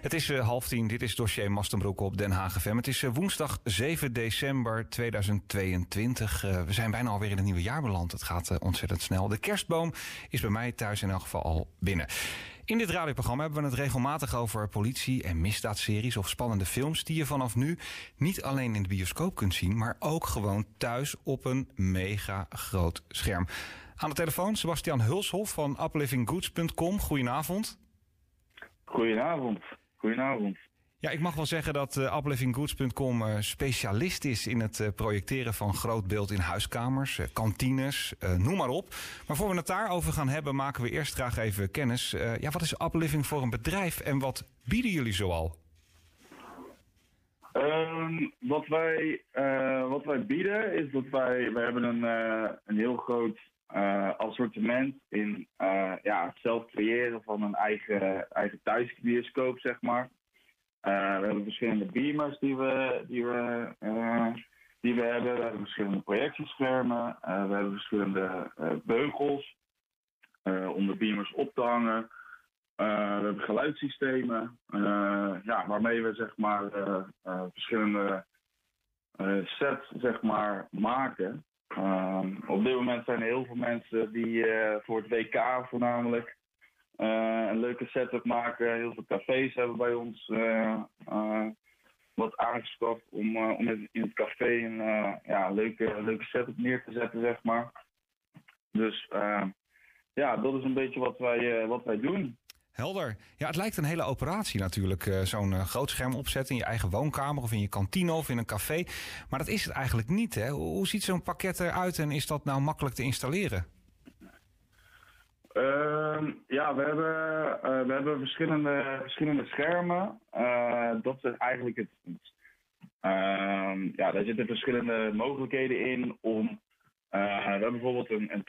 Het is uh, half tien, dit is dossier Mastenbroek op Den Haag FM. Het is uh, woensdag 7 december 2022. Uh, we zijn bijna alweer in het nieuwe jaar beland. Het gaat ontzettend snel. De kerstboom is bij mij thuis in elk geval al binnen. In dit radioprogramma hebben we het regelmatig over politie- en misdaadseries of spannende films die je vanaf nu niet alleen in de bioscoop kunt zien, maar ook gewoon thuis op een mega groot scherm. Aan de telefoon Sebastian Hulshof van uplivinggoods.com. Goedenavond. Goedenavond. Goedenavond. Ja, ik mag wel zeggen dat uh, uplivinggoods.com uh, specialist is in het uh, projecteren van groot beeld in huiskamers, kantines, noem maar op. Maar voor we het daarover gaan hebben, maken we eerst graag even kennis. ja, wat is Upliving voor een bedrijf en wat bieden jullie zoal? Um, wat, wij, wat wij bieden is dat wij, wij hebben een, een heel groot uh, assortiment in uh, ja, het zelf creëren van een eigen, eigen thuisbioscoop, zeg maar. Uh, we hebben verschillende beamers die we, die we, die we hebben. We hebben verschillende projectieschermen. we hebben verschillende beugels om de beamers op te hangen. we hebben geluidssystemen ja, waarmee we zeg maar, verschillende sets zeg maar, maken. Um, op dit moment zijn er heel veel mensen die uh, voor het WK voornamelijk uh, een leuke setup maken. Heel veel cafés hebben bij ons uh, wat aangeschaft om, om in het café een ja, leuke, leuke setup neer te zetten, zeg maar. Dus ehm, ja, dat is een beetje wat wij, wat wij doen. Helder. Ja, het lijkt een hele operatie natuurlijk. Uh, Zo'n uh, groot scherm opzetten in je eigen woonkamer of in je kantine of in een café. Maar dat is het eigenlijk niet. Hè? Hoe ziet zo'n pakket eruit en is dat nou makkelijk te installeren? Uh, ja, we hebben, uh, we hebben verschillende, verschillende schermen. dat is eigenlijk het. Ehm, ja, daar zitten verschillende mogelijkheden in om uh, we hebben bijvoorbeeld een,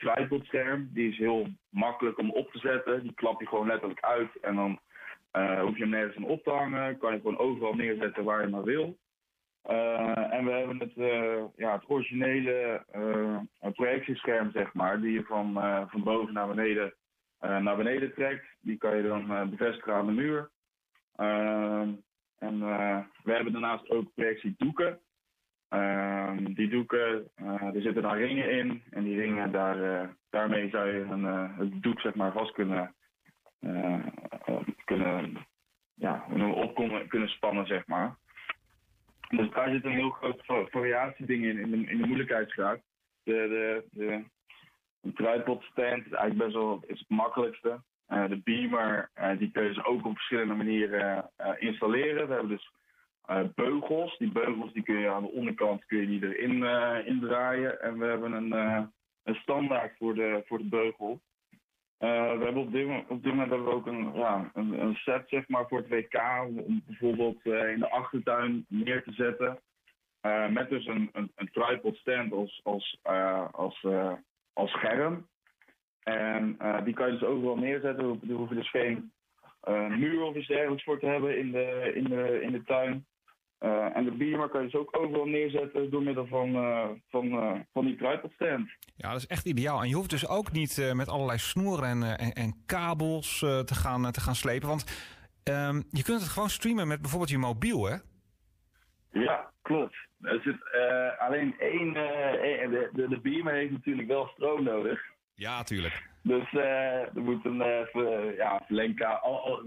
een. Die is heel makkelijk om op te zetten. Die klap je gewoon letterlijk uit. En dan uh, hoef je hem nergens aan op te hangen. Kan je gewoon overal neerzetten waar je maar wil. Uh, en we hebben het, ja, het originele projectiescherm, zeg maar. Die je van, van boven naar beneden, naar beneden trekt. Die kan je dan bevestigen aan de muur. en we hebben daarnaast ook projectiedoeken. Uh, die doeken, uh, er zitten dan ringen in. En die ringen, daar, uh, daarmee zou je een, uh, het doek zeg maar, vast kunnen, kunnen, ja, op kunnen, spannen, zeg maar. Dus daar zit een heel groot variatieding in, in de, in de moeilijkheidsgraad. De, de, de, is eigenlijk best wel het makkelijkste. de beamer, die kun je dus ook op verschillende manieren installeren. We hebben dus beugels. Die beugels die kun je aan de onderkant kun je die erin uh, indraaien. En we hebben een, uh, een standaard voor de, voor de beugel. we hebben op, dit, op moment hebben we ook een, ja, een, een, set zeg maar, voor het WK om bijvoorbeeld in de achtertuin neer te zetten. met dus een, een, een, tripod stand als, als, als, als scherm. En die kan je dus overal neerzetten. Daar hoef je dus geen muur of iets dergelijks voor te hebben in de, in de, in de tuin. Uh, en de beamer kan je dus ook overal neerzetten door middel van, uh, van, uh, van die stand. Ja, dat is echt ideaal. En je hoeft dus ook niet met allerlei snoeren en, en, en kabels te, gaan, te gaan slepen. Want um, je kunt het gewoon streamen met bijvoorbeeld je mobiel, hè? Ja, klopt. Er zit alleen één. de, de, de beamer heeft natuurlijk wel stroom nodig. Ja, tuurlijk. Dus er moet een ja, verlengkabel.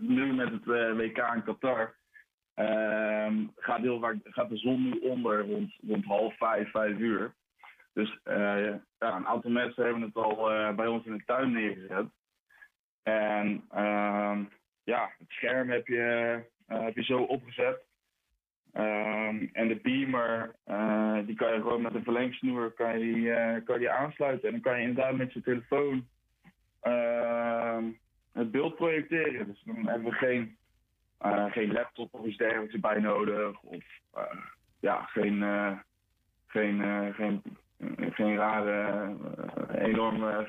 Nu met het WK in Qatar gaat, heel gaat de zon nu onder rond, rond half vijf, vijf uur. Dus uh, ja, een aantal mensen hebben het al uh, bij ons in de tuin neergezet. En uh, ja, het scherm heb je, uh, heb je zo opgezet. Um, en de beamer, die kan je gewoon met een verlengsnoer kan je kan je aansluiten. En dan kan je inderdaad met je telefoon het beeld projecteren. Dus dan hebben we geen geen laptop of iets dergelijks erbij nodig. Of uh, ja, geen, uh, geen, geen, geen rare, enorme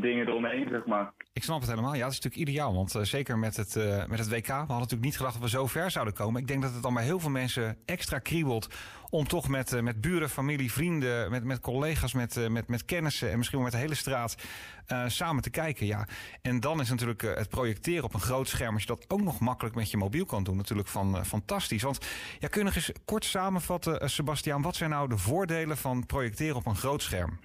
dingen eromheen, zeg maar. Ik snap het helemaal. Ja, dat is natuurlijk ideaal. Want uh, zeker met het, uh, met het WK, we hadden natuurlijk niet gedacht dat we zo ver zouden komen. Ik denk dat het dan bij heel veel mensen extra kriebelt om toch met, uh, met buren, familie, vrienden, met, met collega's, met, met, met kennissen en misschien wel met de hele straat samen te kijken. Ja. En dan is natuurlijk het projecteren op een groot scherm, als je dat ook nog makkelijk met je mobiel kan doen, natuurlijk van, fantastisch. Want ja, kun je nog eens kort samenvatten, Sebastiaan, wat zijn nou de voordelen van projecteren op een groot scherm?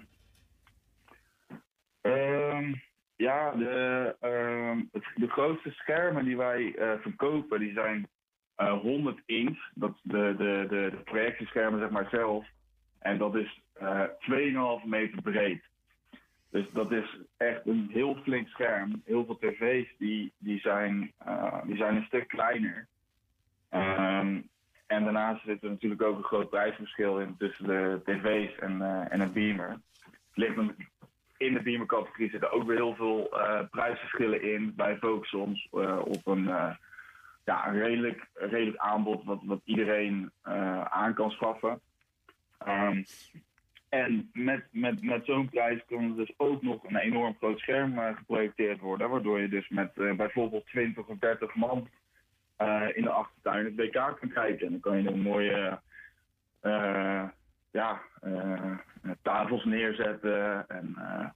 Um, ja, de, uh, de grootste schermen die wij uh, verkopen, die zijn uh, eh, 100 inch. Dat de, de, de, projectieschermen zeg maar zelf. En dat is uh, 2,5 meter breed. Dus dat is echt een heel flink scherm. Heel veel tv's die, die, zijn, die zijn een stuk kleiner. Um, en daarnaast zit er natuurlijk ook een groot prijsverschil in tussen de tv's en, en een beamer. Het ligt in de beamer-categorie zitten ook weer heel veel uh, prijsverschillen in. Wij focussen ons uh, op een, uh, ja, redelijk, redelijk aanbod wat, wat iedereen aan kan schaffen. Um, en met, met, met zo'n prijs kan er dus ook nog een enorm groot scherm geprojecteerd worden. Waardoor je dus met bijvoorbeeld 20 of 30 man in de achtertuin het WK kan kijken. En dan kan je een mooie ja, tafels neerzetten. En uh,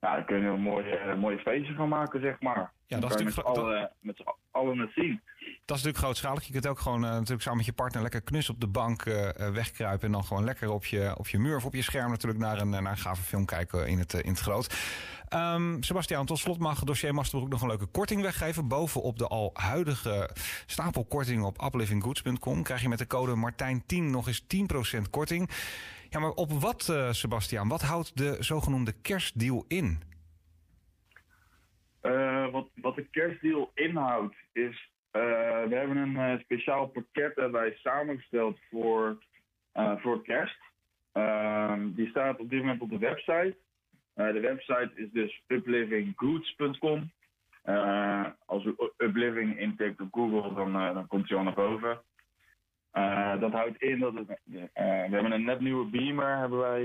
ja, daar kun je een mooie, mooie feestje van maken, zeg maar. Ja, dat is natuurlijk met z'n allen het zien. Dat is natuurlijk grootschalig. Je kunt ook gewoon uh, natuurlijk samen met je partner lekker knus op de bank uh, wegkruipen. En dan gewoon lekker op je, op je muur of op je scherm natuurlijk naar een, naar een gave film kijken in het, in het groot. Um, Sebastiaan, tot slot mag dossier Masterbroek nog een leuke korting weggeven. Bovenop de al huidige stapelkorting op uplivinggoods.com krijg je met de code Martijn10 nog eens 10% korting. Ja, maar op wat, uh, Sebastiaan? Wat houdt de zogenoemde kerstdeal in? Wat, wat de kerstdeal inhoudt is... Uh, we hebben een speciaal pakket wij samengesteld voor, voor kerst. Ehm, die staat op dit moment op de website. de website is dus uplivinggoods.com. als u upliving intikt op Google, dan, dan komt hij al naar boven. Dat houdt in dat we hebben een net nieuwe Beamer hebben wij,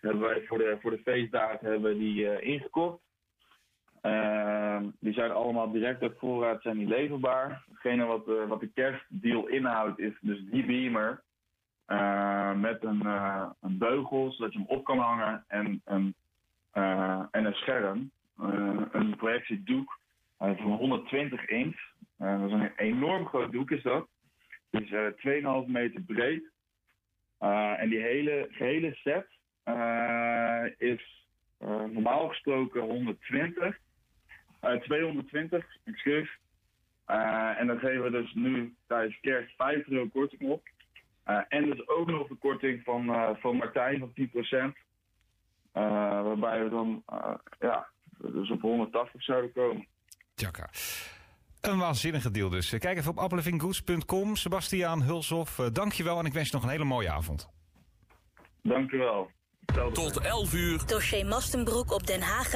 hebben wij voor de, voor de feestdagen hebben die ingekocht. Die zijn allemaal direct op voorraad zijn die leverbaar. Hetgene wat, wat de kerstdeal inhoudt is dus die Beamer met een, een beugel zodat je hem op kan hangen en, een en een scherm. een projectiedoek van 120 inch. Dat is een enorm groot doek is dat. Het is uh, 2,5 meter breed. En die hele, set is normaal gesproken 120. 220, excuus. en dan geven we dus nu tijdens kerst 5 euro korting op. en dus ook nog de korting van, van Martijn van 10%. waarbij we dan ja, dus op 180 zouden komen. Tjaka. Een waanzinnige deal dus. Kijk even op applevinggoods.com. Sebastiaan Hulshoff, uh, dankjewel en ik wens je nog een hele mooie avond. Dankjewel. Tot 11 uur. Dossier Mastenbroek op Den Haag